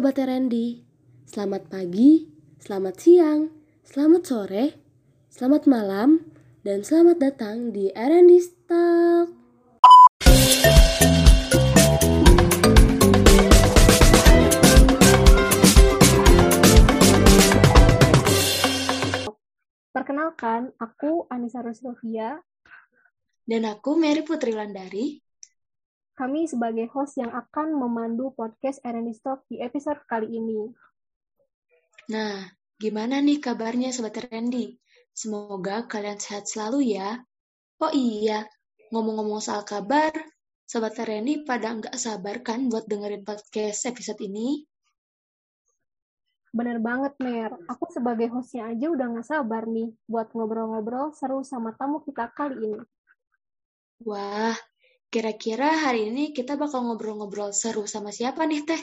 Sobat Randy, selamat pagi, selamat siang, selamat sore, selamat malam, dan selamat datang di R&D Talk. Perkenalkan, aku Anissa Rosilvia. Dan aku Mary Putri Landari. Kami sebagai host yang akan memandu podcast R&D Stock di episode kali ini. Nah, gimana nih kabarnya Sobat Randy? Semoga kalian sehat selalu ya. Oh iya, ngomong-ngomong soal kabar, Sobat Randy pada nggak sabar kan buat dengerin podcast episode ini? Bener banget, Mer. Aku sebagai hostnya aja udah gak sabar nih buat ngobrol-ngobrol seru sama tamu kita kali ini. Wah, kira-kira hari ini kita bakal ngobrol-ngobrol seru sama siapa nih, Teh?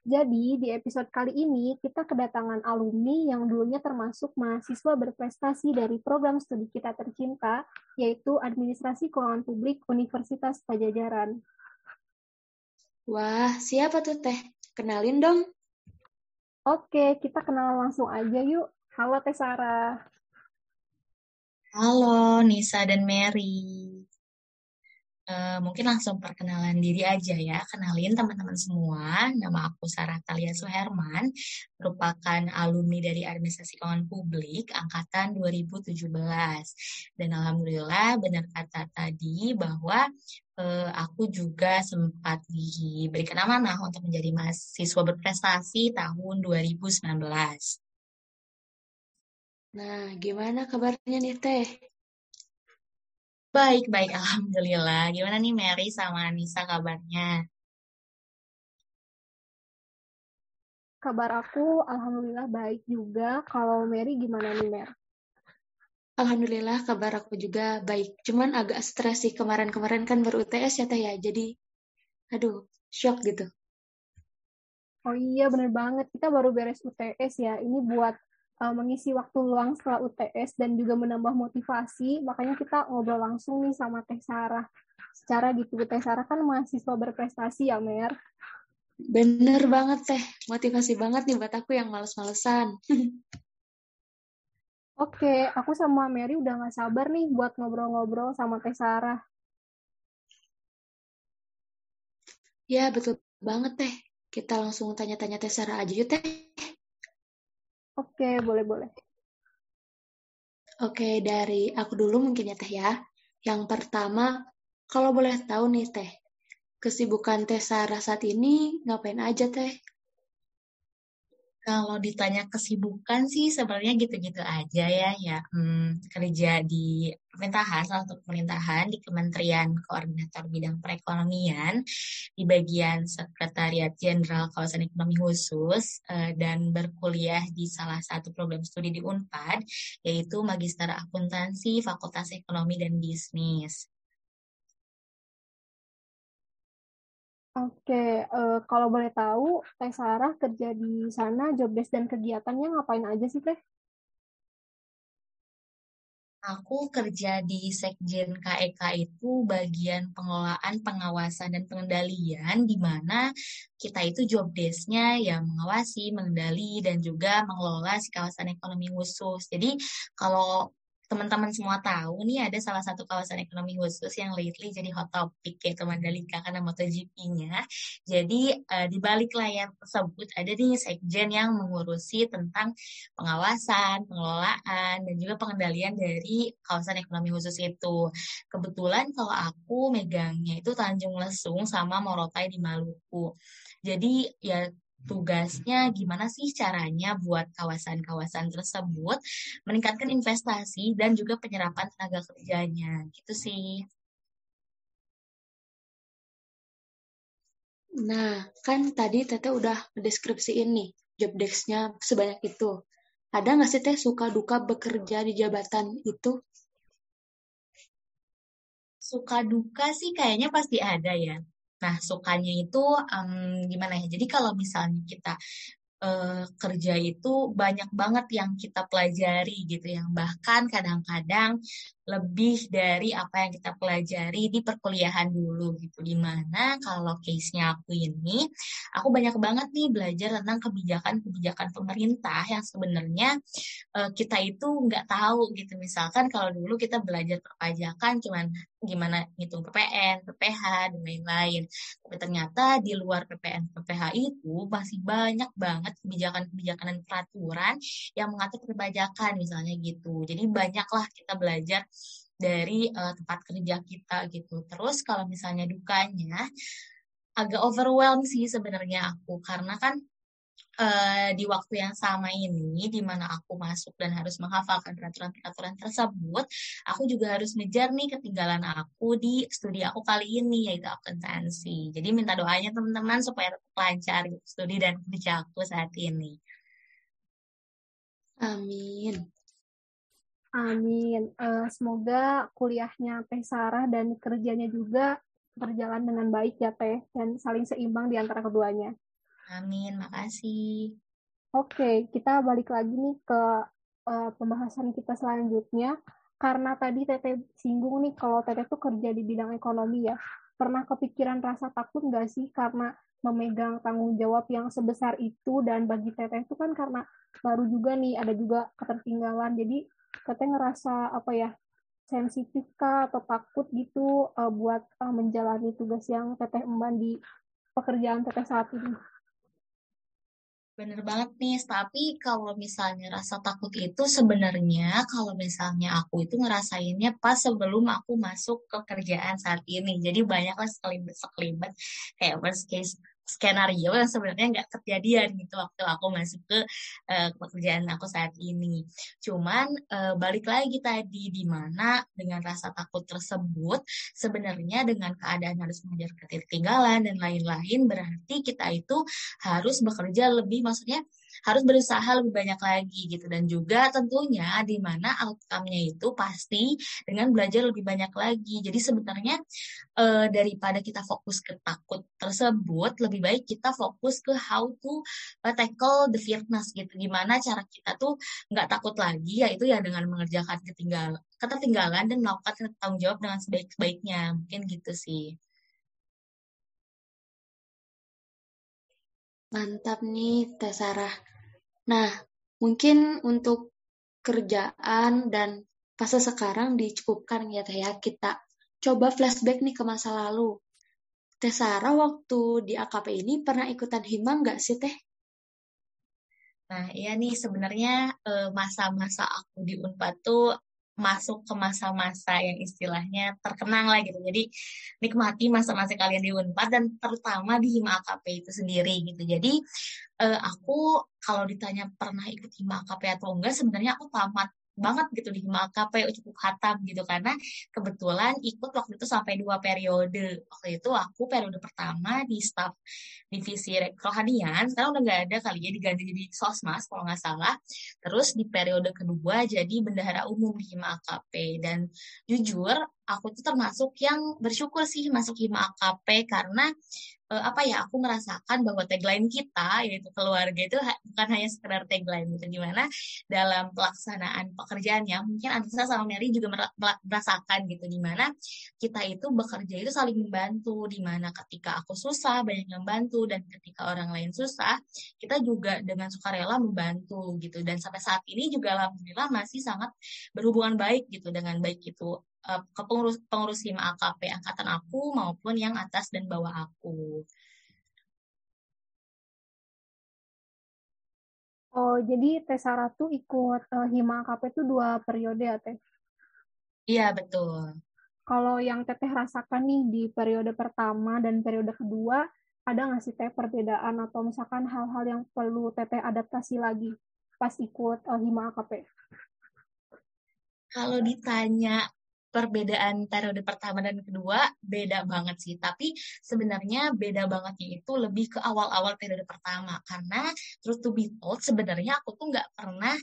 Jadi, di episode kali ini kita kedatangan alumni yang dulunya termasuk mahasiswa berprestasi dari program studi kita tercinta, yaitu Administrasi Keuangan Publik Universitas Pajajaran. Wah, siapa tuh, Teh? Kenalin dong. Oke, kita kenal langsung aja yuk. Halo Teh Sarah. Halo Nisa dan Mary. Uh, mungkin langsung perkenalan diri aja ya. Kenalin teman-teman semua. Nama aku Sarah Talia Suherman, merupakan alumni dari Administrasi Keuangan Publik angkatan 2017. Dan alhamdulillah benar kata tadi bahwa uh, aku juga sempat diberikan amanah untuk menjadi mahasiswa berprestasi tahun 2019. Nah, gimana kabarnya nih Teh? Baik, baik, Alhamdulillah. Gimana nih Mary sama Nisa kabarnya? Kabar aku Alhamdulillah baik juga. Kalau Mary gimana nih, Mary? Alhamdulillah kabar aku juga baik. Cuman agak stres sih kemarin-kemarin kan baru UTS ya Teh ya. Jadi aduh, shock gitu. Oh iya bener banget. Kita baru beres UTS ya. Ini buat uh, mengisi waktu luang setelah UTS dan juga menambah motivasi. Makanya kita ngobrol langsung nih sama Teh Sarah. Secara gitu, Teh Sarah kan mahasiswa berprestasi ya, Mer. Bener banget, Teh. Motivasi banget nih buat aku yang males-malesan. Oke, aku sama Mary udah gak sabar nih buat ngobrol-ngobrol sama Teh Sarah. Ya, betul banget, Teh. Kita langsung tanya-tanya Teh Sarah aja yuk, Teh. Oke, boleh-boleh. Oke, dari aku dulu mungkin ya, Teh ya. Yang pertama, kalau boleh tahu nih, Teh, kesibukan Teh Sarah saat ini ngapain aja, Teh? Kalau ditanya kesibukan sih sebenarnya gitu-gitu aja ya, ya hmm, kerja di pemerintahan, salah satu pemerintahan di Kementerian Koordinator Bidang Perekonomian di bagian Sekretariat Jenderal Kawasan Ekonomi Khusus eh, dan berkuliah di salah satu program studi di Unpad yaitu Magister Akuntansi Fakultas Ekonomi dan Bisnis. Oke, uh, kalau boleh tahu, Teh Sarah kerja di sana, job desk dan kegiatannya ngapain aja sih, Teh? Aku kerja di Sekjen KEK e itu bagian pengelolaan, pengawasan, dan pengendalian, di mana kita itu job desk-nya ya mengawasi, mengendali, dan juga mengelola si kawasan ekonomi khusus. Jadi kalau teman-teman semua tahu nih ada salah satu kawasan ekonomi khusus yang lately jadi hot topic yaitu Mandalika karena MotoGP-nya. Jadi uh, di balik layar tersebut ada nih sekjen yang mengurusi tentang pengawasan, pengelolaan dan juga pengendalian dari kawasan ekonomi khusus itu. Kebetulan kalau aku megangnya itu Tanjung Lesung sama Morotai di Maluku. Jadi ya tugasnya gimana sih caranya buat kawasan-kawasan tersebut meningkatkan investasi dan juga penyerapan tenaga kerjanya gitu sih. Nah, kan tadi Tete udah deskripsi ini job desk-nya sebanyak itu. Ada nggak sih Teh suka duka bekerja di jabatan itu? Suka duka sih kayaknya pasti ada ya. Nah, sukanya itu um, gimana ya? Jadi kalau misalnya kita uh, kerja itu banyak banget yang kita pelajari gitu yang bahkan kadang-kadang lebih dari apa yang kita pelajari di perkuliahan dulu gitu. Di mana kalau case-nya aku ini, aku banyak banget nih belajar tentang kebijakan-kebijakan pemerintah yang sebenarnya uh, kita itu nggak tahu gitu. Misalkan kalau dulu kita belajar perpajakan cuman gimana ngitung PPN, PPH, dan lain-lain. Tapi ternyata di luar PPN, PPH itu masih banyak banget kebijakan-kebijakan dan peraturan yang mengatur perpajakan misalnya gitu. Jadi banyaklah kita belajar dari uh, tempat kerja kita gitu. Terus kalau misalnya dukanya agak overwhelmed sih sebenarnya aku karena kan uh, di waktu yang sama ini, di mana aku masuk dan harus menghafalkan peraturan-peraturan tersebut, aku juga harus ngejar nih ketinggalan aku di studi aku kali ini, yaitu akuntansi. Jadi minta doanya teman-teman supaya tetap lancar gitu, studi dan kerja aku saat ini. Amin. Amin. Uh, semoga kuliahnya Teh Sarah dan kerjanya juga berjalan dengan baik ya Teh, dan saling seimbang di antara keduanya. Amin, makasih. Oke, kita balik lagi nih ke uh, pembahasan kita selanjutnya. Karena tadi Teteh singgung nih kalau Teteh tuh kerja di bidang ekonomi ya. Pernah kepikiran rasa takut nggak sih karena memegang tanggung jawab yang sebesar itu dan bagi Teteh itu kan karena baru juga nih ada juga ketertinggalan. Jadi Teteh ngerasa apa ya sensitif kah atau takut gitu uh, buat uh, menjalani tugas yang Teteh emban di pekerjaan Teteh saat ini? Bener banget nih, tapi kalau misalnya rasa takut itu sebenarnya kalau misalnya aku itu ngerasainnya pas sebelum aku masuk ke kerjaan saat ini. Jadi banyaklah sekelibat-sekelibat kayak worst case skenario yang sebenarnya nggak kejadian gitu waktu aku masuk ke uh, pekerjaan aku saat ini. Cuman uh, balik lagi tadi di mana dengan rasa takut tersebut sebenarnya dengan keadaan harus mengejar ketinggalan dan lain-lain berarti kita itu harus bekerja lebih maksudnya harus berusaha lebih banyak lagi gitu dan juga tentunya di mana outcome-nya itu pasti dengan belajar lebih banyak lagi. Jadi sebenarnya e, daripada kita fokus ke takut tersebut, lebih baik kita fokus ke how to uh, tackle the fearness gitu. Gimana cara kita tuh nggak takut lagi yaitu ya dengan mengerjakan ketinggalan ketertinggalan dan melakukan tanggung jawab dengan sebaik-baiknya. Mungkin gitu sih. Mantap nih, Teh Sarah. Nah, mungkin untuk kerjaan dan fase sekarang dicukupkan ya Teh ya. Kita coba flashback nih ke masa lalu. Teh Sarah waktu di AKP ini pernah ikutan hima nggak sih Teh? Nah, iya nih sebenarnya eh, masa-masa aku di Unpad tuh masuk ke masa-masa yang istilahnya terkenang lah gitu. Jadi nikmati masa-masa kalian di Unpad dan terutama di Hima AKP itu sendiri gitu. Jadi uh, aku kalau ditanya pernah ikut Hima AKP atau enggak, sebenarnya aku tamat banget gitu di Hima cukup hatam gitu. Karena kebetulan ikut waktu itu sampai dua periode. Waktu itu aku periode pertama di staff divisi rohanian sekarang udah nggak ada kali ya diganti jadi sosmas kalau nggak salah. Terus di periode kedua jadi bendahara umum di Hima dan jujur aku tuh termasuk yang bersyukur sih masuk Hima AKP karena uh, apa ya aku merasakan bahwa tagline kita yaitu keluarga itu bukan hanya sekedar tagline gitu. Gimana dalam pelaksanaan pekerjaannya mungkin Anissa sama Mary juga merasakan gitu. Gimana kita itu bekerja itu saling membantu. Di mana ketika aku susah banyak yang membantu dan ketika orang lain susah kita juga dengan sukarela membantu gitu. Dan sampai saat ini juga alhamdulillah masih sangat berhubungan baik gitu dengan baik itu uh, ke pengurus pengurus hima AKP angkatan aku maupun yang atas dan bawah aku. Oh, jadi Teh Sarah tuh ikut uh, Hima AKP itu dua periode ya, Teh? Iya, betul. Kalau yang Teteh rasakan nih di periode pertama dan periode kedua, ada nggak sih Teh perbedaan atau misalkan hal-hal yang perlu Teteh adaptasi lagi pas ikut uh, Hima AKP? Kalau ditanya perbedaan periode pertama dan kedua beda banget sih. Tapi sebenarnya beda bangetnya itu lebih ke awal-awal periode pertama. Karena truth to be told, sebenarnya aku tuh nggak pernah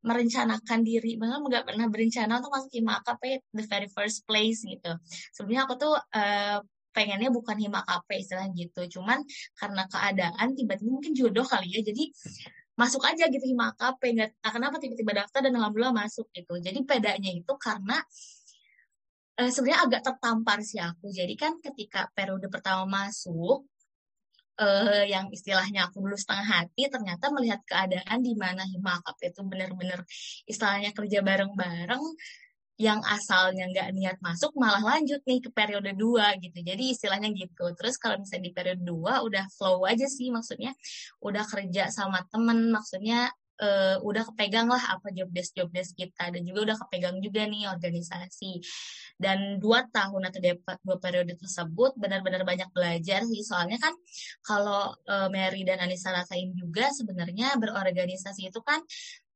merencanakan diri, bahkan nggak pernah berencana untuk masuk hima AKP the very first place gitu. Sebenarnya aku tuh uh, pengennya bukan hima AKP istilahnya gitu. Cuman karena keadaan tiba-tiba mungkin jodoh kali ya. Jadi masuk aja gitu hima nggak kenapa tiba-tiba daftar dan alhamdulillah masuk gitu. Jadi bedanya itu karena uh, sebenarnya agak tertampar sih aku. Jadi kan ketika periode pertama masuk, uh, yang istilahnya aku dulu setengah hati, ternyata melihat keadaan di mana Himakap itu benar-benar istilahnya kerja bareng-bareng, yang asalnya nggak niat masuk malah lanjut nih ke periode 2 gitu. Jadi istilahnya gitu. Terus kalau misalnya di periode 2 udah flow aja sih maksudnya udah kerja sama temen maksudnya uh, udah kepegang lah apa job desk job desk kita. Dan juga udah kepegang juga nih organisasi. Dan dua tahun atau dua periode tersebut benar-benar banyak belajar sih. Soalnya kan kalau uh, Mary dan Anissa rasain juga sebenarnya berorganisasi itu kan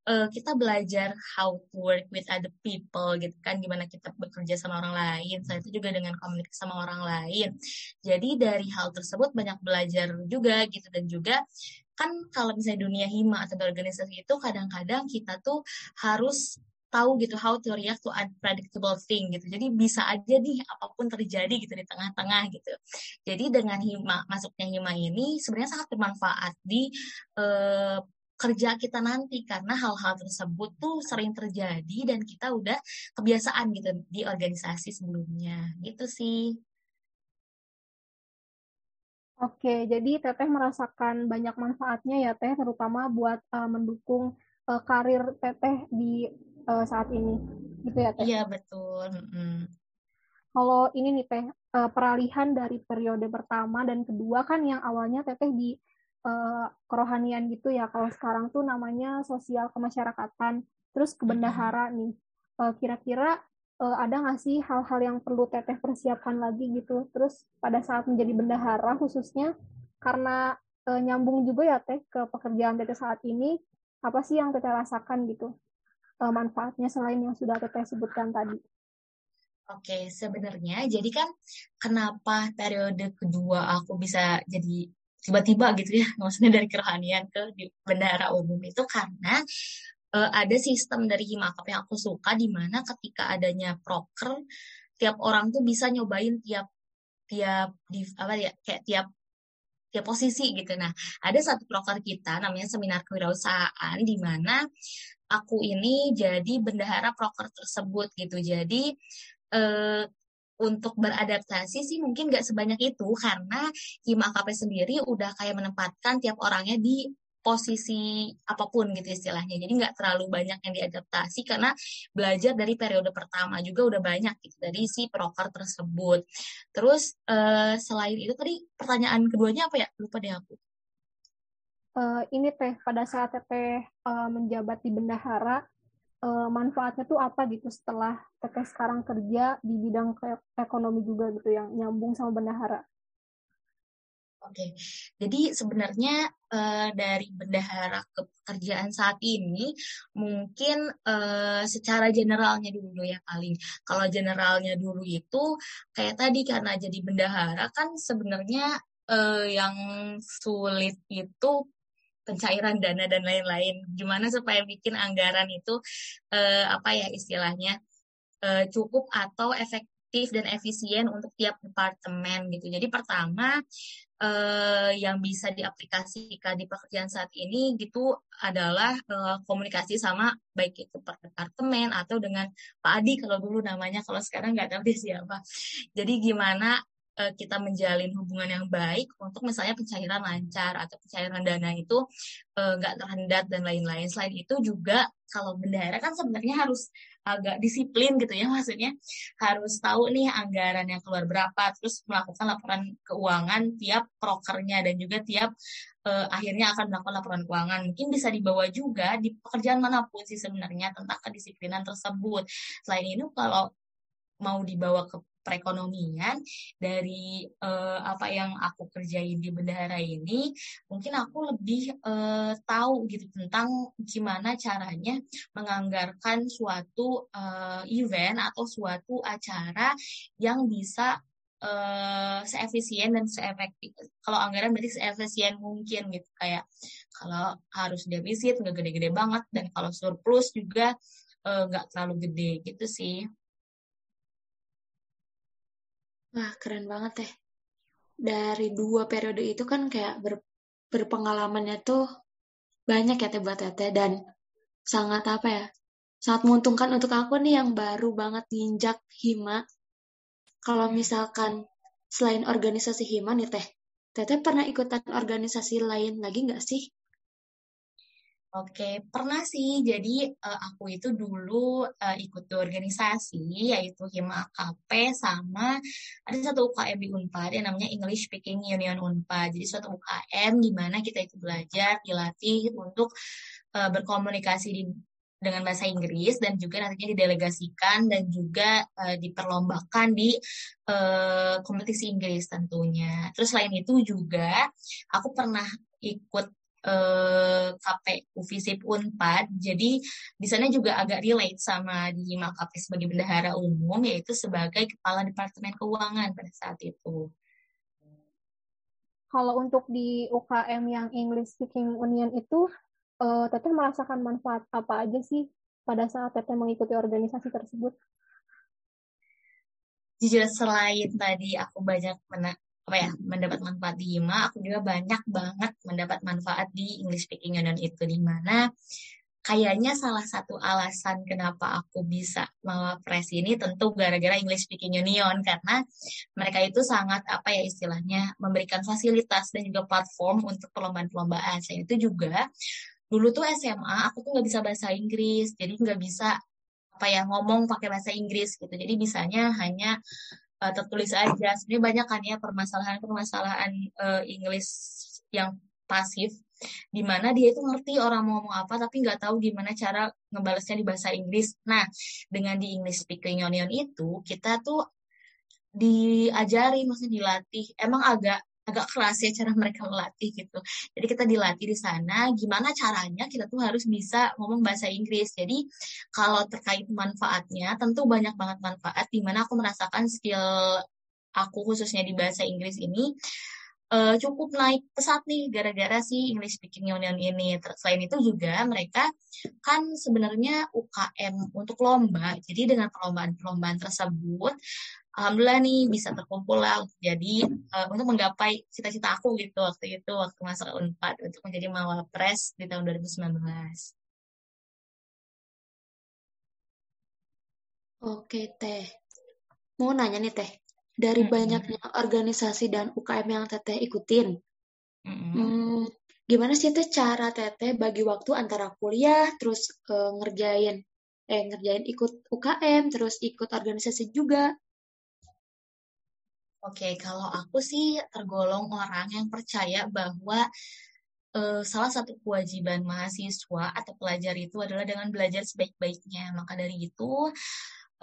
uh, kita belajar how to work with other people gitu kan. Gimana kita bekerja sama orang lain. Saya itu juga dengan komunikasi sama orang lain. Jadi dari hal tersebut banyak belajar juga gitu. Dan juga kan kalau misalnya dunia hima atau organisasi itu kadang-kadang kita tuh harus tahu gitu how to react to unpredictable thing gitu. Jadi bisa aja nih apa pun terjadi gitu di tengah-tengah gitu. Jadi dengan hima masuknya hima ini sebenarnya sangat bermanfaat di uh, kerja kita nanti karena hal-hal tersebut tuh sering terjadi dan kita udah kebiasaan gitu di organisasi sebelumnya. Gitu sih. Oke, jadi Teteh merasakan banyak manfaatnya ya Teh, terutama buat uh, mendukung uh, karir Teteh di uh, saat ini, gitu ya Teh? Iya betul. Mm. Kalau ini nih Teh, uh, peralihan dari periode pertama dan kedua kan yang awalnya Teteh di uh, kerohanian gitu ya, kalau sekarang tuh namanya sosial kemasyarakatan, terus ke bendahara nih. Uh, kira-kira uh, ada nggak sih hal-hal yang perlu Teteh persiapkan lagi gitu? Terus pada saat menjadi bendahara khususnya karena uh, nyambung juga ya Teh ke pekerjaan Teteh saat ini, apa sih yang Teteh rasakan gitu? uh, manfaatnya selain yang sudah Teteh sebutkan tadi? Oke, sebenarnya jadi kan kenapa periode kedua aku bisa jadi tiba-tiba gitu ya, maksudnya dari kerohanian ke bendahara umum itu karena uh, ada sistem dari Himakap yang aku suka di mana ketika adanya proker tiap orang tuh bisa nyobain tiap tiap di apa ya kayak tiap tiap posisi gitu. Nah, ada satu proker kita namanya seminar kewirausahaan di mana aku ini jadi bendahara proker tersebut gitu. Jadi eh, untuk beradaptasi sih mungkin nggak sebanyak itu karena Hima sendiri udah kayak menempatkan tiap orangnya di posisi apa pun gitu istilahnya. Jadi nggak terlalu banyak yang diadaptasi karena belajar dari periode pertama juga udah banyak gitu dari si proker tersebut. Terus eh, selain itu tadi pertanyaan keduanya apa ya? Lupa deh aku uh, ini teh pada saat teteh uh, menjabat di bendahara uh, manfaatnya tuh apa gitu setelah teteh sekarang kerja di bidang ekonomi juga gitu yang nyambung sama bendahara. Oke, jadi sebenarnya uh, dari bendahara ke pekerjaan saat ini mungkin uh, secara generalnya dulu ya paling. Kalau generalnya dulu itu kayak tadi karena jadi bendahara kan sebenarnya uh, yang sulit itu pencairan dana dan lain-lain. Gimana supaya bikin anggaran itu uh, apa ya istilahnya uh, cukup atau efektif dan efisien untuk tiap departemen gitu. Jadi pertama uh, yang bisa diaplikasikan di pekerjaan saat ini gitu adalah uh, komunikasi sama baik itu per departemen atau dengan Pak Adi kalau dulu namanya kalau sekarang nggak tahu siapa. Jadi gimana uh, kita menjalin hubungan yang baik untuk misalnya pencairan lancar atau pencairan dana itu eh, nggak uh, terhendat dan lain-lain. Selain itu juga kalau bendahara kan sebenarnya harus agak disiplin gitu ya maksudnya harus tahu nih anggaran yang keluar berapa terus melakukan laporan keuangan tiap prokernya dan juga tiap uh, akhirnya akan melakukan laporan keuangan mungkin bisa dibawa juga di pekerjaan mana pun sih sebenarnya tentang kedisiplinan tersebut selain itu kalau mau dibawa ke perekonomian dari uh, apa yang aku kerjain di bendahara ini mungkin aku lebih uh, tahu gitu tentang gimana caranya menganggarkan suatu uh, event atau suatu acara yang bisa uh, seefisien dan seefektif. Kalau anggaran berarti seefisien mungkin gitu kayak kalau harus defisit nggak gede-gede banget dan kalau surplus juga nggak uh, terlalu gede gitu sih. Wah, keren banget teh. Dari dua periode itu kan kayak ber, berpengalamannya tuh banyak ya teh buat teteh dan sangat apa ya, sangat menguntungkan untuk aku nih yang baru banget nginjak hima kalau misalkan selain organisasi Hima nih Teh, Teteh pernah ikutan organisasi lain lagi nggak sih? Oke, pernah sih. Jadi uh, aku itu dulu uh, ikut organisasi yaitu Hima AKP sama ada satu UKM di Unpad yang namanya English Speaking Union Unpad. Jadi suatu UKM di mana kita itu belajar, dilatih untuk uh, berkomunikasi di dengan bahasa Inggris dan juga nantinya didelegasikan dan juga uh, diperlombakan di uh, kompetisi Inggris tentunya. Terus selain itu juga aku pernah ikut eh, KPU Visip Unpad. Jadi di sana juga agak relate sama di KP sebagai bendahara umum yaitu sebagai kepala departemen keuangan pada saat itu. Kalau untuk di UKM yang English Speaking Union itu, uh, Teteh merasakan manfaat apa aja sih pada saat Teteh mengikuti organisasi tersebut? Jujur selain tadi aku banyak apa ya mendapat manfaat di IMA, aku juga banyak banget mendapat manfaat di English Speaking Union itu di mana kayaknya salah satu alasan kenapa aku bisa mewapres ini tentu gara-gara English Speaking Union karena mereka itu sangat apa ya istilahnya memberikan fasilitas dan juga platform untuk perlombaan-perlombaan. Saya itu juga dulu tuh SMA aku tuh nggak bisa bahasa Inggris, jadi nggak bisa apa ya ngomong pakai bahasa Inggris gitu. Jadi bisanya hanya uh, tertulis aja. Sebenarnya banyak kan ya permasalahan-permasalahan uh, English yang pasif di mana dia itu ngerti orang mau ngomong apa tapi nggak tahu gimana cara ngebalesnya di bahasa Inggris. Nah, dengan di English Speaking Union itu kita tuh diajari maksudnya dilatih. Emang agak agak keras ya cara mereka melatih gitu. Jadi kita dilatih di sana gimana caranya kita tuh harus bisa ngomong bahasa Inggris. Jadi kalau terkait manfaatnya tentu banyak banget manfaat di mana aku merasakan skill aku khususnya di bahasa Inggris ini uh, cukup naik pesat nih gara-gara si English Speaking Union ini. Selain itu juga mereka kan sebenarnya UKM untuk lomba. Jadi dengan perlombaan-perlombaan tersebut alhamdulillah nih bisa terkumpul lah jadi uh, untuk menggapai cita-cita aku gitu waktu itu waktu masa Unpad untuk menjadi mawapres di tahun 2019. Oke teh, mau nanya nih teh, dari mm -hmm. banyaknya organisasi dan UKM yang teteh ikutin, mm -hmm. hmm, gimana sih teh cara teteh bagi waktu antara kuliah terus uh, ngerjain eh ngerjain ikut UKM terus ikut organisasi juga Oke, kalau aku sih tergolong orang yang percaya bahwa uh, salah satu kewajiban mahasiswa atau pelajar itu adalah dengan belajar sebaik-baiknya. Maka dari itu,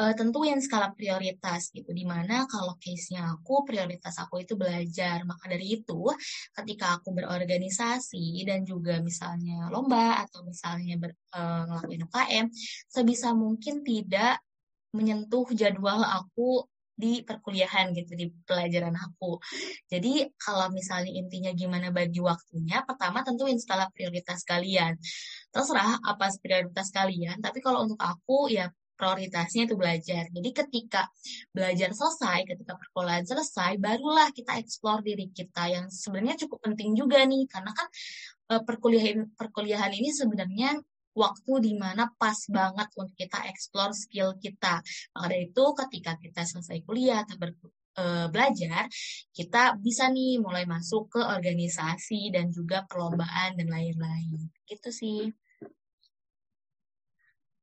uh, tentuin skala prioritas gitu. Di mana kalau case-nya aku, prioritas aku itu belajar. Maka dari itu, ketika aku berorganisasi dan juga misalnya lomba atau misalnya ber, uh, ngelakuin UKM, sebisa mungkin tidak menyentuh jadwal aku di perkuliahan gitu di pelajaran aku. Jadi kalau misalnya intinya gimana bagi waktunya, pertama tentu skala prioritas kalian. Terserah apa prioritas kalian, tapi kalau untuk aku ya prioritasnya itu belajar. Jadi ketika belajar selesai, ketika perkuliahan selesai, barulah kita eksplor diri kita yang sebenarnya cukup penting juga nih, karena kan eh, perkuliahan perkuliahan ini sebenarnya waktu di mana pas banget untuk kita explore skill kita. Maka itu ketika kita selesai kuliah atau ber, e, belajar, kita bisa nih mulai masuk ke organisasi dan juga perlombaan dan lain-lain. Gitu sih.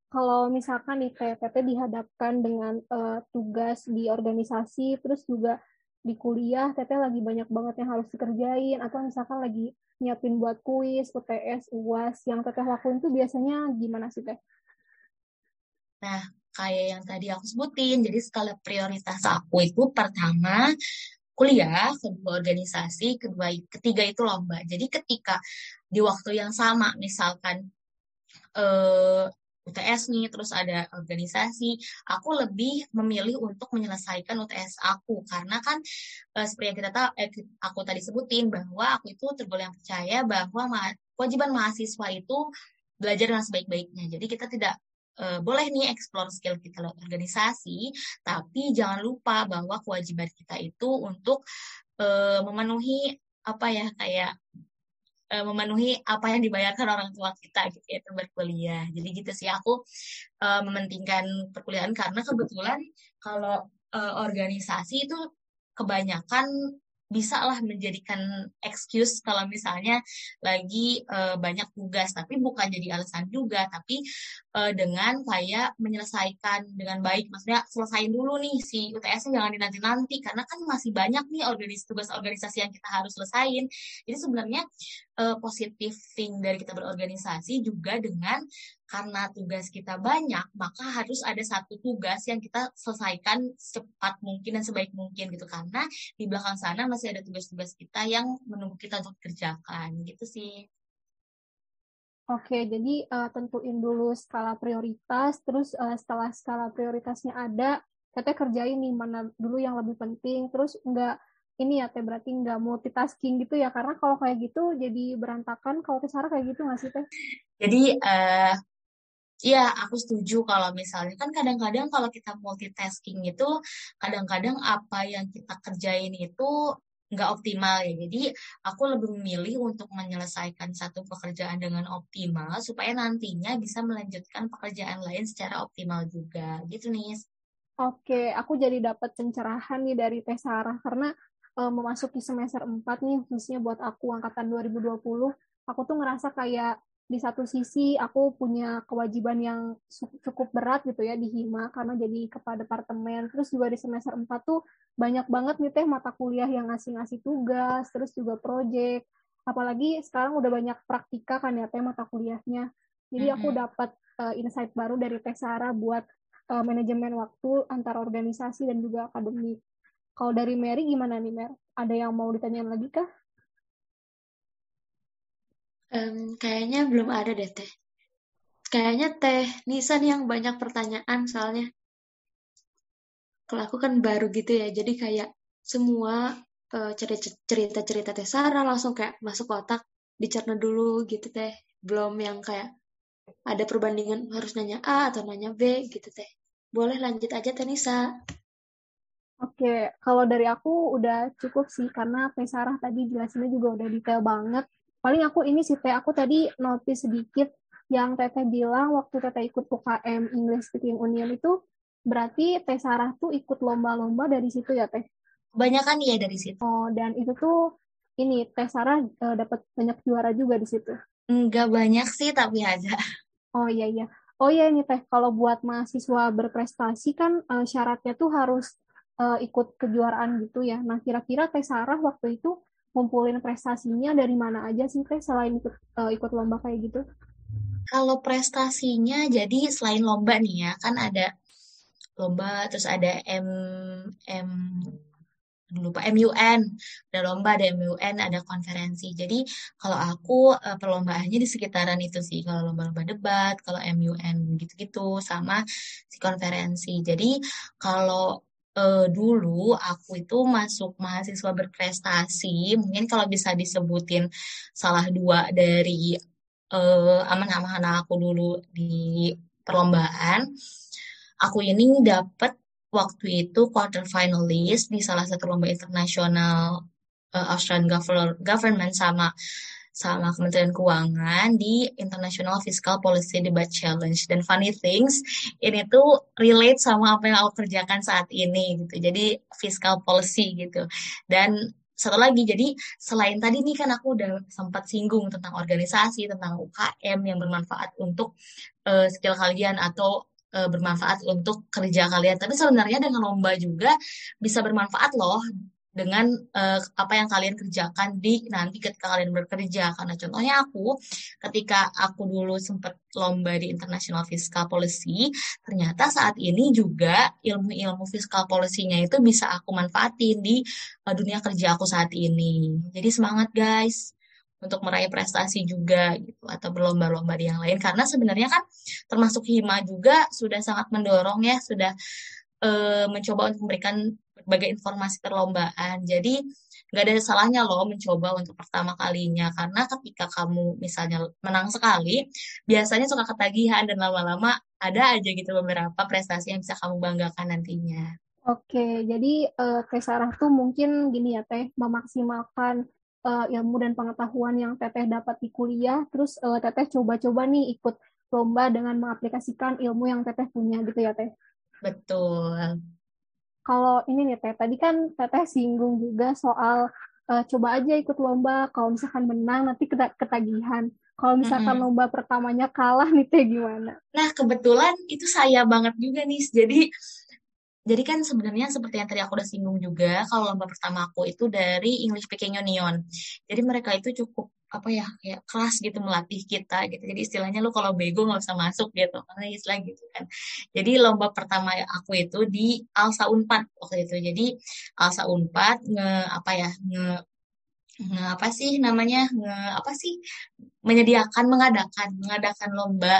Kalau misalkan nih TPT dihadapkan dengan uh, tugas di organisasi, terus juga di kuliah, Teteh lagi banyak banget yang harus dikerjain, atau misalkan lagi nyiapin buat kuis, UTS, UAS, yang teteh lakuin tuh biasanya gimana sih teh? Nah, kayak yang tadi aku sebutin, jadi skala prioritas aku itu pertama kuliah, kedua organisasi, kedua ketiga itu lomba. Jadi ketika di waktu yang sama, misalkan eh, UTS nih, terus ada organisasi, aku lebih memilih untuk menyelesaikan UTS aku karena kan uh, seperti yang kita tahu, eh, aku tadi sebutin bahwa aku itu tergolong percaya bahwa ma kewajiban mahasiswa itu belajar dengan sebaik-baiknya. Jadi kita tidak uh, boleh nih explore skill kita lewat organisasi, tapi jangan lupa bahwa kewajiban kita itu untuk uh, memenuhi apa ya kayak uh, memenuhi apa yang dibayarkan orang tua kita gitu ya berkuliah. Jadi gitu sih aku uh, mementingkan perkuliahan karena kebetulan kalau uh, organisasi itu kebanyakan bisa lah menjadikan excuse kalau misalnya lagi uh, banyak tugas tapi bukan jadi alasan juga tapi uh, dengan kayak menyelesaikan dengan baik maksudnya selesain dulu nih si UTS-nya jangan dinanti-nanti karena kan masih banyak nih organis tugas organisasi yang kita harus selesain jadi sebenarnya uh, positif thing dari kita berorganisasi juga dengan karena tugas kita banyak, maka harus ada satu tugas yang kita selesaikan secepat mungkin dan sebaik mungkin gitu. Karena di belakang sana masih ada tugas-tugas kita yang menunggu kita untuk kerjakan gitu sih. Oke, jadi uh, tentuin dulu skala prioritas, terus uh, setelah skala prioritasnya ada, kita kerjain nih mana dulu yang lebih penting, terus enggak ini ya teh berarti nggak multitasking gitu ya karena kalau kayak gitu jadi berantakan kalau teh kayak gitu nggak sih teh? Jadi uh, Iya, aku setuju kalau misalnya kan kadang-kadang kalau kita multitasking itu kadang-kadang apa yang kita kerjain itu nggak optimal ya. Jadi aku lebih memilih untuk menyelesaikan satu pekerjaan dengan optimal supaya nantinya bisa melanjutkan pekerjaan lain secara optimal juga. Gitu nih. Oke, aku jadi dapat pencerahan nih dari Teh Sarah karena e, memasuki semester 4 nih khususnya buat aku angkatan 2020, aku tuh ngerasa kayak di satu sisi aku punya kewajiban yang cukup berat gitu ya di Hima karena jadi kepala departemen. Terus juga di semester 4 tuh banyak banget nih teh mata kuliah yang ngasih-ngasih tugas, terus juga proyek. Apalagi sekarang udah banyak praktika kan ya teh mata kuliahnya. Jadi aku dapat uh, insight baru dari Teh Sarah buat uh, manajemen waktu antara organisasi dan juga akademik. Kalau dari Mary gimana nih Mer? Ada yang mau ditanyain lagi kah? Um, kayaknya belum ada deh teh. Kayaknya teh Nisan yang banyak pertanyaan soalnya. Kalau aku kan baru gitu ya, jadi kayak semua uh, cerita-cerita teh Sarah langsung kayak masuk otak, dicerna dulu gitu teh. Belum yang kayak ada perbandingan harus nanya A atau nanya B gitu teh. Boleh lanjut aja teh Nisa. Oke, kalau dari aku udah cukup sih karena Teh Sarah tadi jelasinnya juga udah detail banget paling aku ini sih teh aku tadi notice sedikit yang teteh bilang waktu teteh ikut UKM English Speaking Union itu berarti teh Sarah tuh ikut lomba-lomba dari situ ya teh? Banyak kan iya dari situ. Oh dan itu tuh ini teh Sarah uh, dapat banyak juara juga di situ? Enggak banyak sih tapi ada. Oh iya iya. Oh iya ini teh kalau buat mahasiswa berprestasi kan uh, syaratnya tuh harus uh, ikut kejuaraan gitu ya. Nah kira-kira teh Sarah waktu itu ngumpulin prestasinya dari mana aja sih teh selain ikut uh, ikut lomba kayak gitu? Kalau prestasinya jadi selain lomba nih ya kan ada lomba terus ada M M lupa MUN ada lomba ada MUN ada konferensi jadi kalau aku uh, perlombaannya di sekitaran itu sih kalau lomba-lomba debat kalau MUN gitu-gitu sama si konferensi jadi kalau uh, dulu aku itu masuk mahasiswa berprestasi, mungkin kalau bisa disebutin salah dua dari uh, aman-aman aku dulu di perlombaan, aku ini dapat waktu itu quarter finalist di salah satu lomba internasional uh, Australian Government sama sama Kementerian Keuangan di International Fiscal Policy Debate Challenge. Dan funny things, ini tuh relate sama apa yang aku kerjakan saat ini gitu. Jadi fiscal policy gitu. Dan satu lagi, jadi selain tadi nih kan aku udah sempat singgung tentang organisasi, tentang UKM yang bermanfaat untuk uh, skill kalian atau uh, bermanfaat untuk kerja kalian. Tapi sebenarnya dengan lomba juga bisa bermanfaat loh dengan uh, apa yang kalian kerjakan di nanti ketika kalian bekerja. Karena contohnya aku ketika aku dulu sempat lomba di International Fiscal Policy ternyata saat ini juga ilmu-ilmu fiscal policy-nya itu bisa aku manfaatin di uh, dunia kerja aku saat ini. Jadi semangat guys untuk meraih prestasi juga gitu atau berlomba-lomba di yang lain. Karena sebenarnya kan termasuk hima juga sudah sangat mendorong ya sudah uh, mencoba untuk memberikan berbagai informasi perlombaan. Jadi nggak ada salahnya loh mencoba untuk pertama kalinya karena ketika kamu misalnya menang sekali biasanya suka ketagihan dan lama-lama ada aja gitu beberapa prestasi yang bisa kamu banggakan nantinya. Oke, jadi uh, Teh Sarah tuh mungkin gini ya Teh memaksimalkan uh, ilmu dan pengetahuan yang Teteh dapat di kuliah, terus uh, Teteh coba-coba nih ikut lomba dengan mengaplikasikan ilmu yang Teteh punya gitu ya Teh. Betul. Kalau ini nih Teh, tadi kan Teteh singgung juga soal uh, coba aja ikut lomba, kalau misalkan menang nanti ketagihan. Kalau misalkan mm -hmm. lomba pertamanya kalah nih Teh gimana? Nah, kebetulan itu saya banget juga nih. Jadi jadi kan sebenarnya seperti yang tadi aku udah singgung juga, kalau lomba pertama aku itu dari English Speaking Union. Jadi mereka itu cukup apa ya kayak keras gitu melatih kita gitu. Jadi istilahnya lu kalau bego nggak usah masuk gitu karena istilah gitu kan. Jadi lomba pertama aku itu di Alsa Unpad waktu itu. Jadi Alsa Unpad nge apa ya nge nge apa sih namanya? Nge apa sih? Menyediakan mengadakan. Mengadakan lomba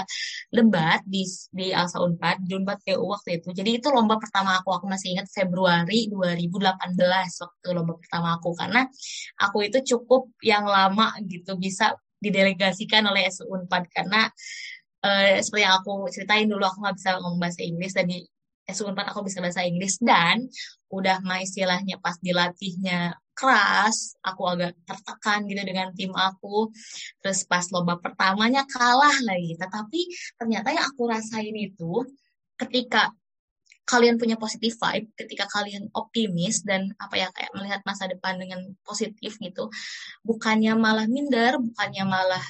lebat di di Alsa Unpad di Unpad waktu itu. Jadi itu lomba pertama aku. Aku masih ingat Februari 2018 waktu lomba pertama aku. Karena aku itu cukup yang lama gitu bisa didelegasikan oleh SU Unpad. Karena uh, seperti yang aku ceritain dulu aku nggak bisa ngomong bahasa Inggris. Dan SU Unpad aku bisa bahasa Inggris dan udah mah istilahnya pas dilatihnya keras, aku agak tertekan gitu dengan tim aku. Terus pas lomba pertamanya kalah lagi. Tetapi ternyata yang aku rasain itu ketika kalian punya positif vibe, ketika kalian optimis dan apa ya kayak melihat masa depan dengan positif gitu, bukannya malah minder, bukannya malah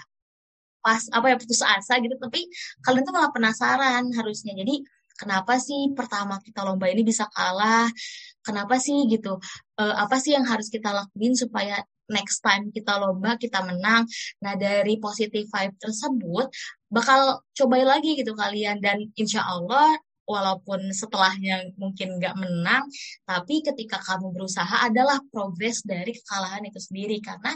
pas apa ya putus asa gitu, tapi kalian tuh malah penasaran harusnya. Jadi kenapa sih pertama kita lomba ini bisa kalah? Kenapa sih gitu? Uh, apa sih yang harus kita lakuin supaya next time kita lomba kita menang? Nah dari positive vibe tersebut bakal cobain lagi gitu kalian. Dan insya Allah walaupun setelahnya mungkin nggak menang, tapi ketika kamu berusaha adalah progres dari kekalahan itu sendiri. Karena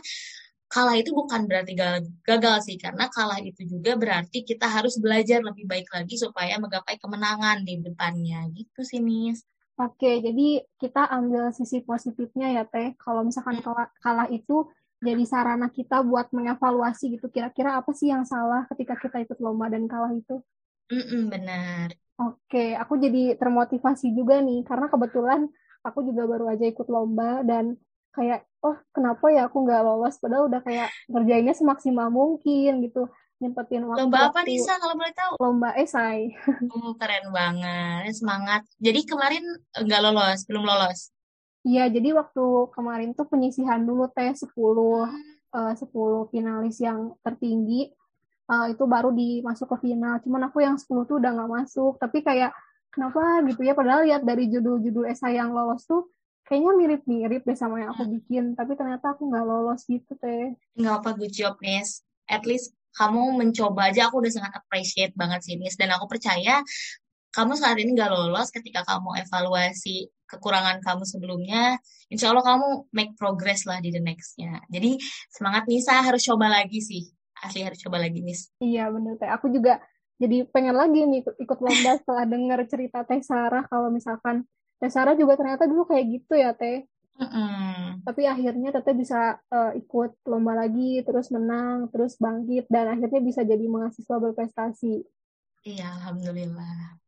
kalah itu bukan berarti gagal sih karena kalah itu juga berarti kita harus belajar lebih baik lagi supaya menggapai kemenangan di depannya gitu sih Miss. Oke, jadi kita ambil sisi positifnya ya Teh. Kalau misalkan hmm. kalah, kalah itu jadi sarana kita buat mengevaluasi gitu. Kira-kira apa sih yang salah ketika kita ikut lomba dan kalah itu? Mm-mm, benar. Oke, aku jadi termotivasi juga nih karena kebetulan aku juga baru aja ikut lomba dan kayak oh kenapa ya aku nggak lolos? Padahal udah kayak ngerjainnya semaksimal mungkin gitu nyempetin waktu lomba apa nih Sa kalau boleh tahu? lomba esai oh, keren banget semangat. Jadi kemarin nggak lolos belum lolos? Iya jadi waktu kemarin tuh penyisihan dulu teh 10 hmm. uh, 10 finalis yang tertinggi uh, itu baru dimasuk ke final. Cuman aku yang 10 tuh udah nggak masuk. Tapi kayak kenapa? gitu ya padahal lihat dari judul-judul esai yang lolos tuh kayaknya mirip-mirip deh sama yang aku hmm. bikin tapi ternyata aku nggak lolos gitu teh. Nggak apa good job Nis at least kamu mencoba aja aku udah sangat appreciate banget sih Nis dan aku percaya kamu saat ini nggak lolos ketika kamu evaluasi kekurangan kamu sebelumnya. Insya Allah kamu make progress lah di the nextnya. Jadi semangat Nisa harus coba lagi sih. Asli harus coba lagi Nis iya bener teh. Aku juga jadi pengen lagi nih ikut, ikut lomba setelah dengar cerita Teh Sarah kalau misalkan Teh Sarah juga ternyata dulu kayak gitu ya Teh. Mm-hmm. Tapi akhirnya Teteh bisa uh, ikut lomba lagi, terus menang, terus bangkit, dan akhirnya bisa jadi mahasiswa berprestasi. Iya, Alhamdulillah.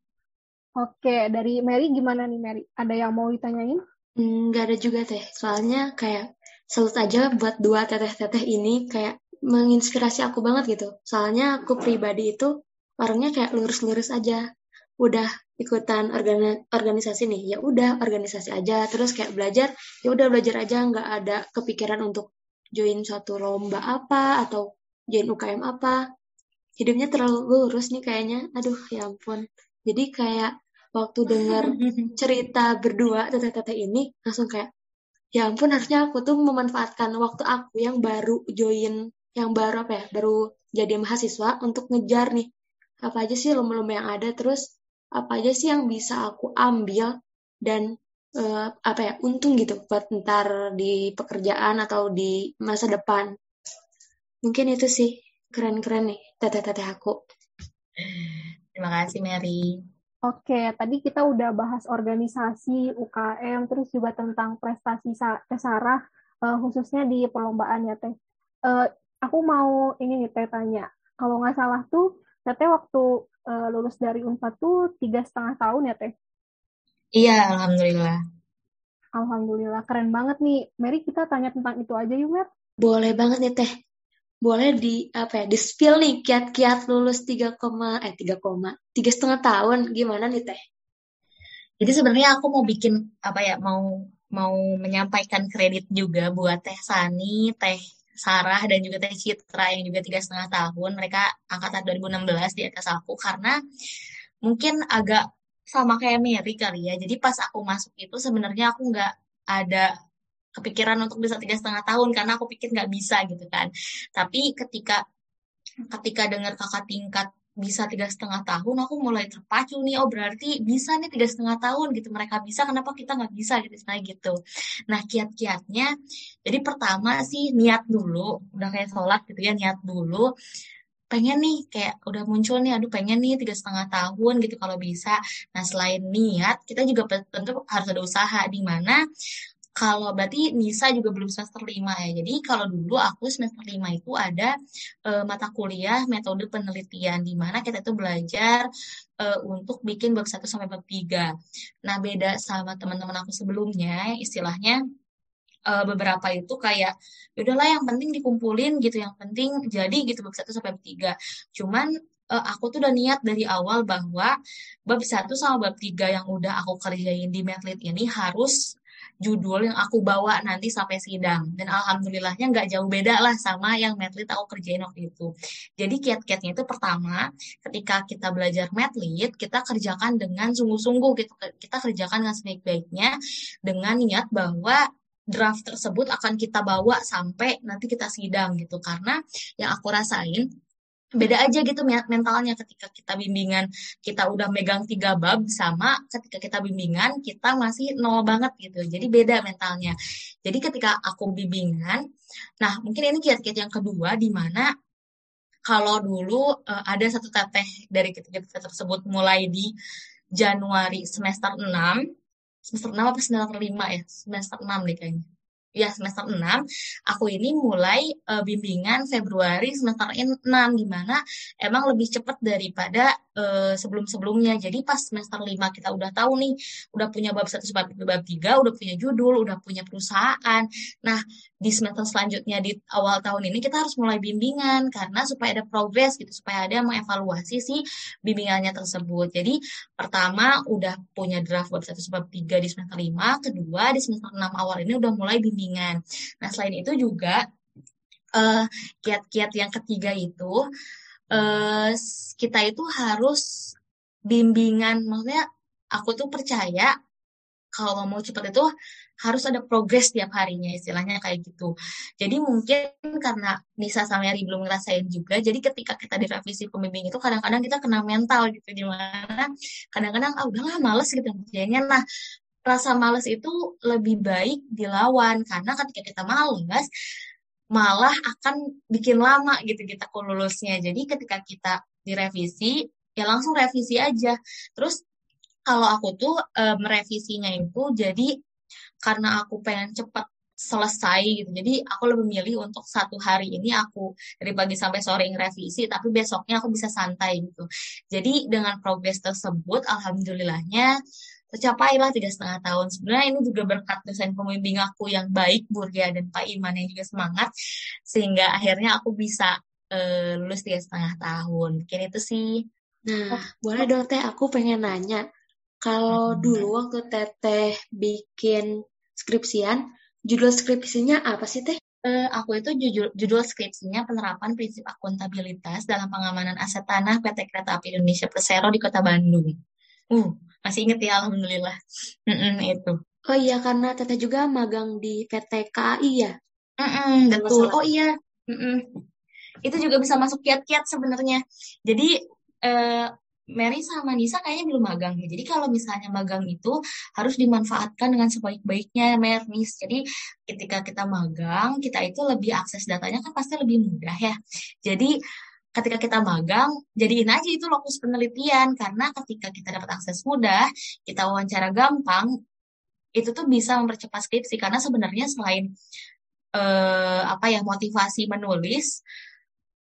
Oke, dari Mary gimana nih Mary? Ada yang mau ditanyain? Nggak ada juga Teh, soalnya kayak salut aja buat dua teteh-teteh ini kayak menginspirasi aku banget gitu. Soalnya aku pribadi itu orangnya kayak lurus-lurus aja. Udah ikutan organisasi nih ya udah organisasi aja terus kayak belajar ya udah belajar aja nggak ada kepikiran untuk join suatu lomba apa atau join UKM apa. Hidupnya terlalu lurus nih kayaknya. Aduh ya ampun. Jadi kayak waktu dengar cerita berdua teteh-teteh ini langsung kayak ya ampun harusnya aku tuh memanfaatkan waktu aku yang baru join yang baru apa ya baru jadi mahasiswa untuk ngejar nih apa aja sih lomba-lomba yang ada. Terus apa aja sih yang bisa aku ambil dan uh, apa ya untung gitu buat ntar di pekerjaan atau di masa depan. Mungkin itu sih keren-keren nih teteh-teteh aku. Terima kasih Mary. Oke, tadi kita udah bahas organisasi, UKM, terus juga tentang prestasi Sarah, uh, khususnya di perlombaan ya Teh. Uh, aku mau ini nih Teh tanya, kalau nggak salah tuh Teteh waktu uh, lulus dari Unpad tuh tiga setengah tahun ya Teh? Iya, Alhamdulillah. Alhamdulillah, keren banget nih. Mary kita tanya tentang itu aja yuk, Mer. Boleh banget nih Teh. Boleh di apa ya, di spill nih kiat-kiat lulus tiga koma eh tiga koma tiga setengah tahun gimana nih Teh? Jadi sebenarnya aku mau bikin apa ya, mau mau menyampaikan kredit juga buat Teh Sani, Teh Sarah dan juga Teh Citra yang juga tiga setengah tahun. Mereka angkatan 2016 di atas aku karena mungkin agak sama kayak Mary kali ya. Jadi pas aku masuk itu sebenarnya aku nggak ada kepikiran untuk bisa tiga setengah tahun karena aku pikir nggak bisa gitu kan. Tapi ketika ketika dengar kakak tingkat bisa tiga setengah tahun aku mulai terpacu nih oh berarti bisa nih tiga setengah tahun gitu. Mereka bisa kenapa kita nggak bisa gitu nah gitu. Nah kiat-kiatnya jadi pertama sih niat dulu udah kayak sholat gitu ya niat dulu. Pengen nih kayak udah muncul nih aduh pengen nih tiga setengah tahun gitu kalau bisa. Nah selain niat kita juga tentu harus ada usaha di mana kalau berarti Nisa juga belum semester 5 ya. Jadi kalau dulu aku semester 5 itu ada e, mata kuliah metode penelitian di mana kita itu belajar e, untuk bikin bab 1 sampai bab 3. Nah, beda sama teman-teman aku sebelumnya, istilahnya e, beberapa itu kayak ya udahlah yang penting dikumpulin gitu, yang penting jadi gitu bab 1 sampai bab 3. Cuman aku tuh udah niat dari awal bahwa bab 1 sama bab 3 yang udah aku kerjain di Medlit ini harus judul yang aku bawa nanti sampai sidang. Dan alhamdulillahnya nggak jauh beda lah sama yang medlit aku kerjain waktu itu. Jadi kiat-kiatnya itu pertama, ketika kita belajar medlit, kita kerjakan dengan sungguh-sungguh, kita, kita kerjakan dengan sebaik-baiknya, dengan niat bahwa draft tersebut akan kita bawa sampai nanti kita sidang gitu. Karena yang aku rasain, beda aja gitu mentalnya ketika kita bimbingan kita udah megang tiga bab sama ketika kita bimbingan kita masih nol banget gitu. Jadi beda mentalnya. Jadi ketika aku bimbingan nah mungkin ini kiat-kiat yang kedua di mana kalau dulu uh, ada satu teteh dari kita tersebut mulai di Januari semester 6 semester 6 apa semester 5 ya? Semester 6 deh kayaknya ya semester 6 aku ini mulai uh, bimbingan Februari semester 6 di mana emang lebih cepat daripada uh, sebelum-sebelumnya. Jadi pas semester 5 kita udah tahu nih udah punya bab 1 sampai bab 3 udah punya judul udah punya perusahaan. Nah di semester selanjutnya di awal tahun ini kita harus mulai bimbingan karena supaya ada progres gitu supaya ada mengevaluasi si bimbingannya tersebut jadi pertama udah punya draft bab 1 sampai 3 di semester 5 kedua di semester 6 awal ini udah mulai bimbingan. Nah, selain itu juga uh, kiat-kiat yang ketiga itu uh, kita itu harus bimbingan, maksudnya aku tuh percaya kalau mau cepat itu harus ada progres tiap harinya istilahnya kayak gitu. Jadi mungkin karena Nisa sama Yari belum ngerasain juga, jadi ketika kita direvisi pembimbing itu kadang-kadang kita kena mental gitu gimana kadang-kadang ah udahlah males gitu kayaknya nah rasa males itu lebih baik dilawan karena ketika kita males malah akan bikin lama gitu kita lulusnya. Jadi ketika kita direvisi ya langsung revisi aja. Terus kalau aku tuh e, merevisinya itu jadi karena aku pengen cepet selesai gitu. Jadi aku lebih milih untuk satu hari ini aku dari pagi sampai sore ngerevisi, tapi besoknya aku bisa santai gitu. Jadi dengan progres tersebut, alhamdulillahnya tercapailah tiga setengah tahun. Sebenarnya ini juga berkat dosen pembimbing aku yang baik, Burgia dan Pak Iman yang juga semangat, sehingga akhirnya aku bisa uh, lulus tiga setengah tahun. Mungkin itu sih. Nah, oh. boleh dong Teh, aku pengen nanya. Kalau dulu waktu Teteh bikin skripsian, judul skripsinya apa sih Teh? Uh, aku itu judul, judul skripsinya penerapan prinsip akuntabilitas dalam pengamanan aset tanah PT Kereta Api Indonesia Persero di Kota Bandung. Uh, masih inget ya alhamdulillah. Mm-mm, itu. Oh iya karena teteh juga magang di PT KAI ya? Mm-mm, betul. oh iya Mm-mm. itu juga bisa masuk kiat-kiat sebenarnya. Jadi eh, Mary sama Nisa kayaknya belum magang ya. Jadi kalau misalnya magang itu harus dimanfaatkan dengan sebaik-baiknya, Mary. Jadi ketika kita magang, kita itu lebih akses datanya kan pasti lebih mudah ya. Jadi ketika kita magang, jadiin aja itu lokus penelitian karena ketika kita dapat akses mudah, kita wawancara gampang, itu tuh bisa mempercepat skripsi karena sebenarnya selain eh, apa ya motivasi menulis,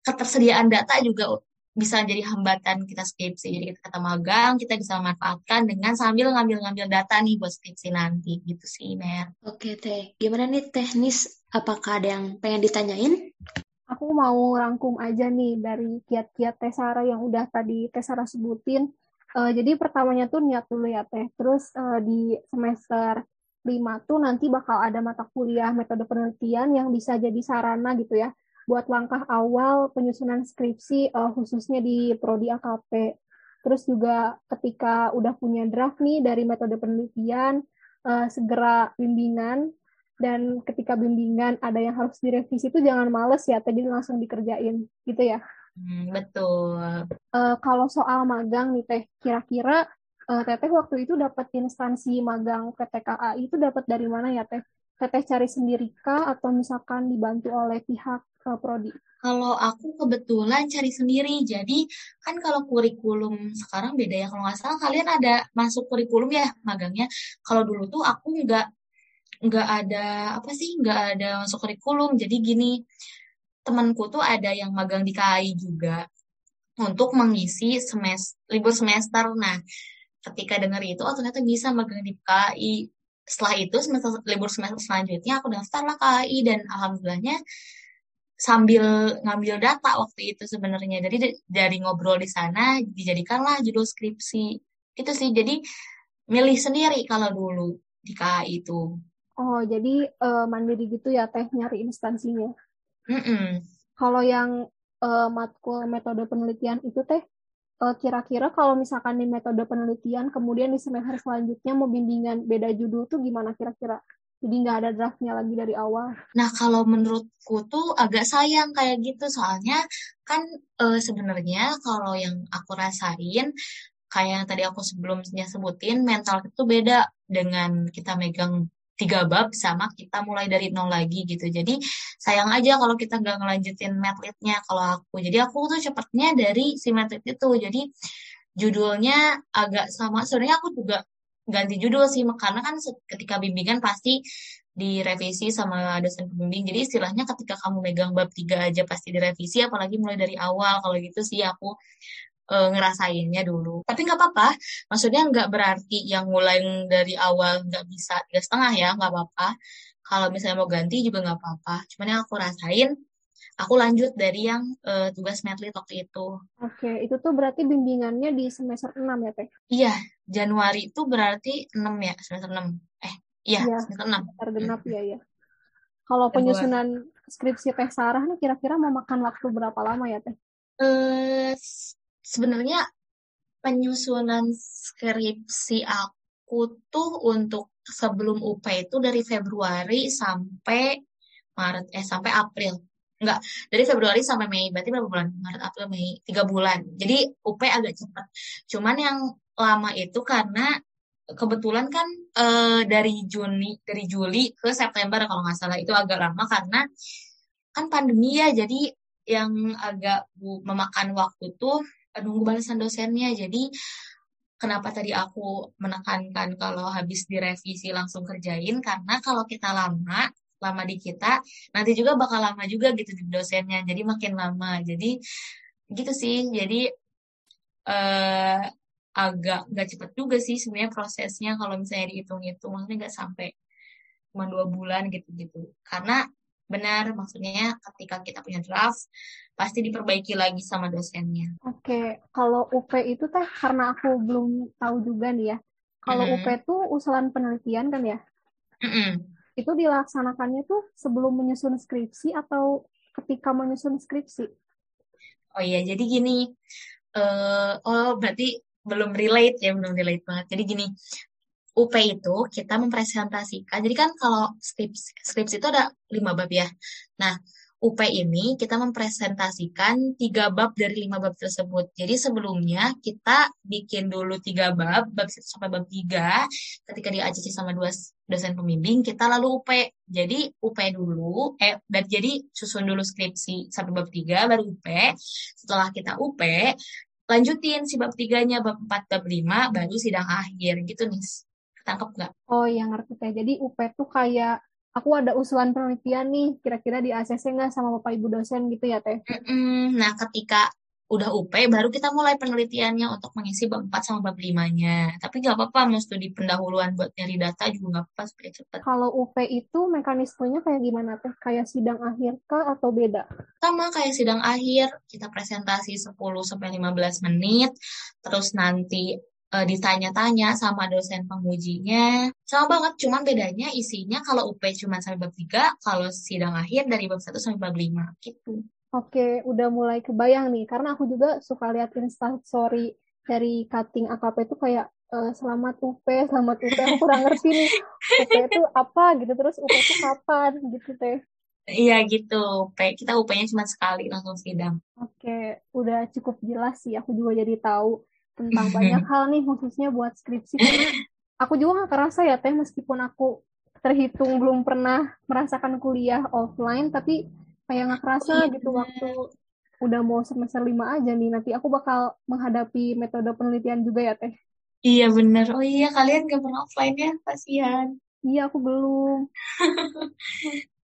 ketersediaan data juga bisa jadi hambatan kita skripsi. Jadi kita kata magang, kita bisa memanfaatkan dengan sambil ngambil-ngambil data nih buat skripsi nanti gitu sih, Mer. Oke, Teh. Gimana nih teknis? Apakah ada yang pengen ditanyain? aku mau rangkum aja nih dari kiat-kiat Tesara yang udah tadi Tesara sebutin. Uh, jadi pertamanya tuh niat dulu ya teh. Terus uh, di semester 5 tuh nanti bakal ada mata kuliah metode penelitian yang bisa jadi sarana gitu ya buat langkah awal penyusunan skripsi uh, khususnya di prodi AKP. Terus juga ketika udah punya draft nih dari metode penelitian, uh, segera bimbingan dan ketika bimbingan ada yang harus direvisi itu jangan males ya, tadi langsung dikerjain gitu ya. Hmm, betul. Uh, kalau soal magang nih teh, kira-kira uh, Teteh waktu itu dapat instansi magang PTKA itu dapat dari mana ya Teh? Teteh cari sendiri kah atau misalkan dibantu oleh pihak uh, prodi? Kalau aku kebetulan cari sendiri, jadi kan kalau kurikulum sekarang beda ya. Kalau nggak salah kalian ada masuk kurikulum ya magangnya. Kalau dulu tuh aku nggak nggak ada apa sih nggak ada masuk kurikulum. Jadi gini temanku tuh ada yang magang di KAI juga untuk mengisi semester libur semester. Nah ketika dengar itu oh ternyata bisa magang di KAI setelah itu semester libur semester selanjutnya aku daftar lah KAI dan alhamdulillahnya sambil ngambil data waktu itu sebenarnya. Jadi dari ngobrol di sana dijadikanlah judul skripsi. Itu sih. Jadi milih sendiri kalau dulu di KAI itu. Oh jadi uh, mandiri gitu ya teh nyari instansinya? Mm -mm. kalau yang uh, matkul metode penelitian itu teh kira-kira kalau misalkan di metode penelitian kemudian di semester selanjutnya mau bimbingan beda judul tuh gimana kira-kira? Jadi nggak ada draftnya lagi dari awal. Nah kalau menurutku tuh agak sayang kayak gitu soalnya kan e, sebenarnya kalau yang aku rasain kayak yang tadi aku sebelumnya sebutin mental itu beda dengan kita megang tiga bab sama kita mulai dari nol lagi gitu. Jadi sayang aja kalau kita nggak ngelanjutin medlitnya kalau aku. Jadi aku tuh cepetnya dari si itu. Jadi judulnya agak sama. Sebenarnya aku juga ganti judul sih karena kan ketika bimbingan pasti direvisi sama dosen pembimbing. Jadi istilahnya ketika kamu megang bab tiga aja pasti direvisi, apalagi mulai dari awal. Kalau gitu sih aku uh, ngerasainnya dulu. Tapi nggak apa-apa, maksudnya nggak berarti yang mulai dari awal nggak bisa tiga setengah ya, nggak apa-apa. Kalau misalnya mau ganti juga nggak apa-apa. Cuman yang aku rasain, aku lanjut dari yang uh, tugas medley waktu itu. Oke, itu tuh berarti bimbingannya di semester 6 ya, Teh? Iya, Januari itu berarti 6 ya, semester 6. Eh, iya, iya semester 6. Semester genap hmm. ya, ya. Kalau penyusunan skripsi Teh Sarah nih kira-kira mau makan waktu berapa lama ya, Teh? Eh, sebenarnya penyusunan skripsi aku tuh untuk sebelum UP itu dari Februari sampai Maret eh sampai April. Enggak dari Februari sampai Mei. Berarti berapa bulan? Maret April Mei. Tiga bulan. Jadi UP agak cepat. Cuman yang lama itu karena kebetulan kan e, dari Juni dari Juli ke September kalau nggak salah. Itu agak lama karena kan pandemi ya. Jadi yang agak memakan waktu tuh nunggu balasan dosennya. Jadi kenapa tadi aku menekankan kalau habis direvisi langsung kerjain? Karena kalau kita lama lama di kita nanti juga bakal lama juga gitu di dosennya. Jadi makin lama. Jadi gitu sih. Jadi eh, agak nggak cepet juga sih sebenarnya prosesnya kalau misalnya dihitung-hitung. Maksudnya nggak sampai cuma dua bulan gitu gitu karena benar maksudnya ketika kita punya draft pasti diperbaiki lagi sama dosennya. Oke, kalau UP itu teh karena aku belum tahu juga nih ya. Kalau mm. UP itu usulan penelitian kan ya? Mm -mm. Itu dilaksanakannya tuh sebelum menyusun skripsi atau ketika menyusun skripsi? Oh iya, jadi gini. Uh, oh berarti belum relate ya, belum relate banget. Jadi gini, UP itu kita mempresentasikan. Jadi kan kalau skripsi, skripsi itu ada lima bab ya. Nah, UP ini kita mempresentasikan tiga bab dari lima bab tersebut. Jadi sebelumnya kita bikin dulu tiga bab, bab satu sampai bab tiga. Ketika di sama dua dosen pembimbing, kita lalu UP. Jadi UP dulu, eh, dan jadi susun dulu skripsi sampai bab tiga, baru UP. Setelah kita UP, lanjutin si bab tiganya, bab empat, bab lima, baru sidang akhir gitu nih. Tangkep nggak? Oh iya ngerti teh. Jadi UP tuh kayak aku ada usulan penelitian nih, kira-kira di ACC nggak sama Bapak Ibu dosen gitu ya Teh? Nah, ketika udah UP baru kita mulai penelitiannya untuk mengisi bab 4 sama bab 5-nya. Tapi nggak apa-apa mau studi pendahuluan buat nyari data juga nggak apa-apa supaya cepet. Kalau UP itu mekanismenya kayak gimana teh? Kayak sidang akhir kah atau beda? Sama kayak sidang akhir, kita presentasi 10 sampai 15 menit, terus nanti uh, ditanya-tanya sama dosen pengujinya. Sama banget, cuman bedanya isinya kalau UP cuma sampai bab 3, kalau sidang akhir dari bab 1 sampai bab 5 gitu. Oke, udah mulai kebayang nih, karena aku juga suka lihat story dari cutting AKP itu kayak uh, selamat UP, selamat UP, aku kurang ngerti nih UP itu apa gitu, terus UP itu kapan gitu teh. Iya gitu, UP. kita UP-nya cuma sekali langsung sidang. Oke, udah cukup jelas sih, aku juga jadi tahu tentang banyak hal nih khususnya buat skripsi. Karena aku juga nggak kerasa ya teh meskipun aku terhitung belum pernah merasakan kuliah offline tapi kayak nggak kerasa iya, gitu waktu udah mau semester lima aja nih nanti aku bakal menghadapi metode penelitian juga ya teh. Iya bener oh iya kalian gak pernah offline ya? Kasihan. Iya aku belum.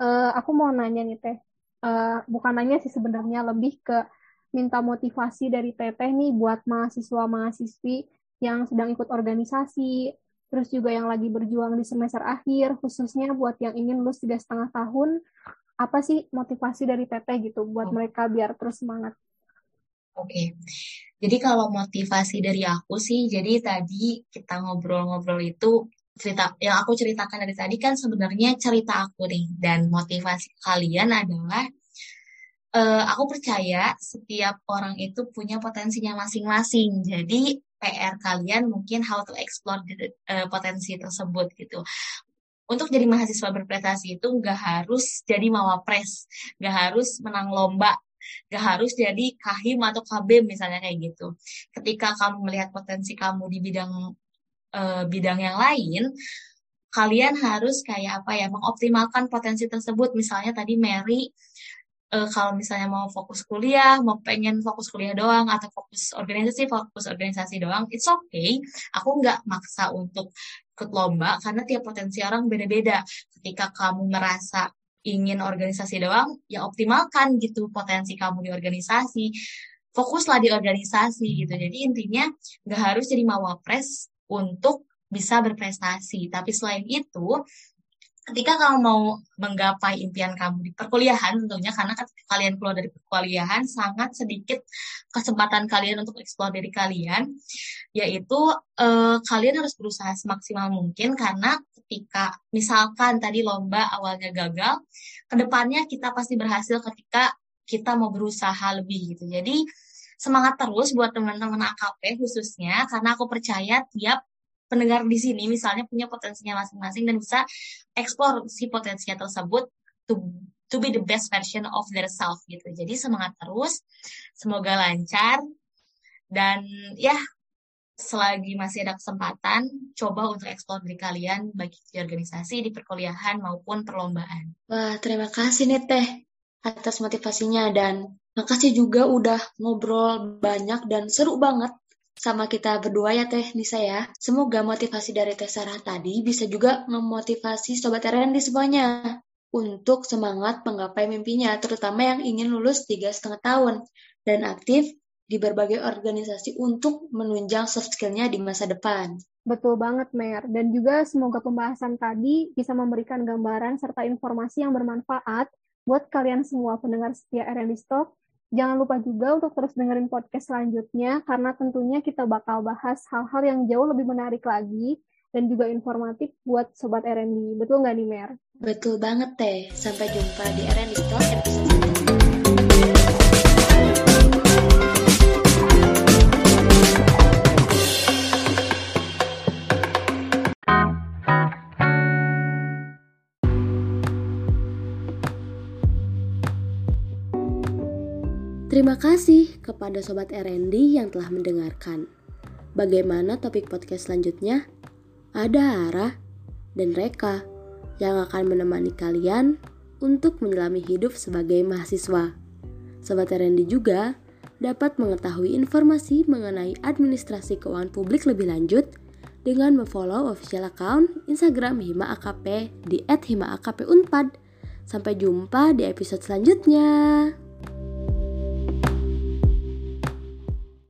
Uh, aku mau nanya nih teh. Uh, bukan nanya sih sebenarnya lebih ke minta motivasi dari teteh nih buat mahasiswa mahasiswi yang sedang ikut organisasi terus juga yang lagi berjuang di semester akhir khususnya buat yang ingin lulus tiga setengah tahun apa sih motivasi dari Teteh gitu buat oh. mereka biar terus semangat? Oke, okay. jadi kalau motivasi dari aku sih, jadi tadi kita ngobrol-ngobrol itu cerita yang aku ceritakan dari tadi kan sebenarnya cerita aku nih dan motivasi kalian adalah uh, aku percaya setiap orang itu punya potensinya masing-masing. Jadi PR kalian mungkin how to explore the, uh, potensi tersebut gitu untuk jadi mahasiswa berprestasi itu nggak harus jadi mawapres, nggak harus menang lomba, nggak harus jadi kahim atau kabem misalnya kayak gitu. Ketika kamu melihat potensi kamu di bidang uh, bidang yang lain, kalian harus kayak apa ya mengoptimalkan potensi tersebut. Misalnya tadi Mary uh, kalau misalnya mau fokus kuliah, mau pengen fokus kuliah doang atau fokus organisasi, fokus organisasi doang, it's okay. Aku nggak maksa untuk ikut lomba karena tiap potensi orang beda-beda. Ketika kamu merasa ingin organisasi doang, ya optimalkan gitu potensi kamu di organisasi. Fokuslah di organisasi gitu. Jadi intinya nggak harus jadi mawapres untuk bisa berprestasi. Tapi selain itu, ketika kamu mau menggapai impian kamu di perkuliahan tentunya karena ketika kalian keluar dari perkuliahan sangat sedikit kesempatan kalian untuk eksplor diri kalian yaitu eh, kalian harus berusaha semaksimal mungkin karena ketika misalkan tadi lomba awalnya gagal ke depannya kita pasti berhasil ketika kita mau berusaha lebih gitu. Jadi semangat terus buat teman-teman AKP khususnya karena aku percaya tiap pendengar di sini misalnya punya potensinya masing-masing dan bisa eksplor si potensinya tersebut to to be the best version of their self gitu. Jadi semangat terus, semoga lancar dan ya selagi masih ada kesempatan coba untuk eksplor diri kalian baik di organisasi, di perkuliahan maupun perlombaan. Wah, terima kasih nih Teh atas motivasinya dan makasih juga udah ngobrol banyak dan seru banget sama kita berdua ya Teh Nisa ya. Semoga motivasi dari Teh Sarah tadi bisa juga memotivasi Sobat di semuanya untuk semangat menggapai mimpinya, terutama yang ingin lulus tiga setengah tahun dan aktif di berbagai organisasi untuk menunjang soft skill-nya di masa depan. Betul banget, Mer. Dan juga semoga pembahasan tadi bisa memberikan gambaran serta informasi yang bermanfaat buat kalian semua pendengar setia RND Stock Jangan lupa juga untuk terus dengerin podcast selanjutnya, karena tentunya kita bakal bahas hal-hal yang jauh lebih menarik lagi dan juga informatif buat Sobat R&D. Betul nggak nih, Mer? Betul banget, Teh. Sampai jumpa di R&D Talk episode Terima kasih kepada Sobat R&D yang telah mendengarkan. Bagaimana topik podcast selanjutnya? Ada Ara dan Reka yang akan menemani kalian untuk menyelami hidup sebagai mahasiswa. Sobat R&D juga dapat mengetahui informasi mengenai administrasi keuangan publik lebih lanjut dengan memfollow official account Instagram Hima AKP di @himaakpunpad. Sampai jumpa di episode selanjutnya.